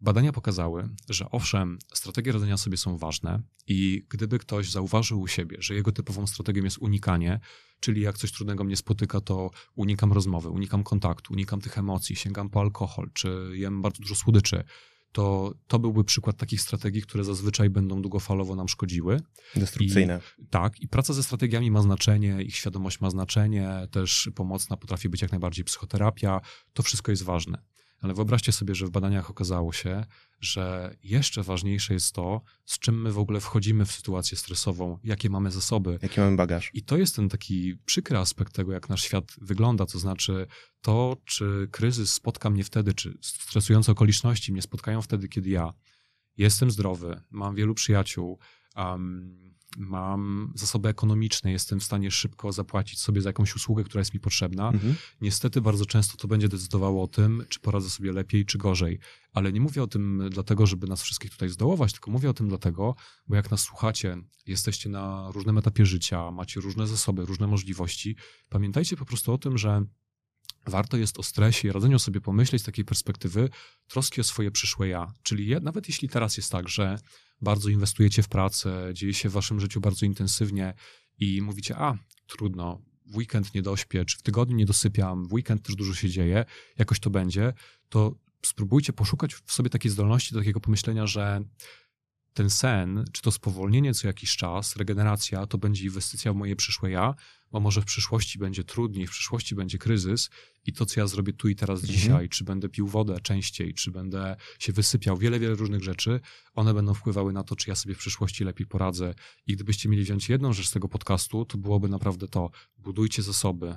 Badania pokazały, że owszem, strategie radzenia sobie są ważne i gdyby ktoś zauważył u siebie, że jego typową strategią jest unikanie, czyli jak coś trudnego mnie spotyka, to unikam rozmowy, unikam kontaktu, unikam tych emocji, sięgam po alkohol, czy jem bardzo dużo słodyczy, to to byłby przykład takich strategii, które zazwyczaj będą długofalowo nam szkodziły. Destrukcyjne. I, tak, i praca ze strategiami ma znaczenie, ich świadomość ma znaczenie, też pomocna potrafi być jak najbardziej psychoterapia, to wszystko jest ważne. Ale wyobraźcie sobie, że w badaniach okazało się, że jeszcze ważniejsze jest to, z czym my w ogóle wchodzimy w sytuację stresową, jakie mamy zasoby. Jaki mamy bagaż. I to jest ten taki przykry aspekt tego, jak nasz świat wygląda. To znaczy, to, czy kryzys spotka mnie wtedy, czy stresujące okoliczności mnie spotkają wtedy, kiedy ja jestem zdrowy, mam wielu przyjaciół, um, mam zasoby ekonomiczne, jestem w stanie szybko zapłacić sobie za jakąś usługę, która jest mi potrzebna. Mhm. Niestety bardzo często to będzie decydowało o tym, czy poradzę sobie lepiej, czy gorzej. Ale nie mówię o tym dlatego, żeby nas wszystkich tutaj zdołować, tylko mówię o tym dlatego, bo jak nas słuchacie, jesteście na różnym etapie życia, macie różne zasoby, różne możliwości, pamiętajcie po prostu o tym, że warto jest o stresie i radzeniu sobie pomyśleć z takiej perspektywy troski o swoje przyszłe ja. Czyli nawet jeśli teraz jest tak, że bardzo inwestujecie w pracę, dzieje się w waszym życiu bardzo intensywnie i mówicie, a trudno, w weekend nie dośpię, czy w tygodniu nie dosypiam, w weekend też dużo się dzieje, jakoś to będzie, to spróbujcie poszukać w sobie takiej zdolności do takiego pomyślenia, że ten sen, czy to spowolnienie co jakiś czas, regeneracja, to będzie inwestycja w moje przyszłe ja, bo może w przyszłości będzie trudniej, w przyszłości będzie kryzys i to, co ja zrobię tu i teraz mhm. dzisiaj, czy będę pił wodę częściej, czy będę się wysypiał, wiele, wiele różnych rzeczy, one będą wpływały na to, czy ja sobie w przyszłości lepiej poradzę. I gdybyście mieli wziąć jedną rzecz z tego podcastu, to byłoby naprawdę to, budujcie zasoby.